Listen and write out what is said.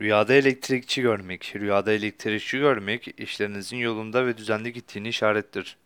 Rüyada elektrikçi görmek. Rüyada elektrikçi görmek, işlerinizin yolunda ve düzenli gittiğini işarettir.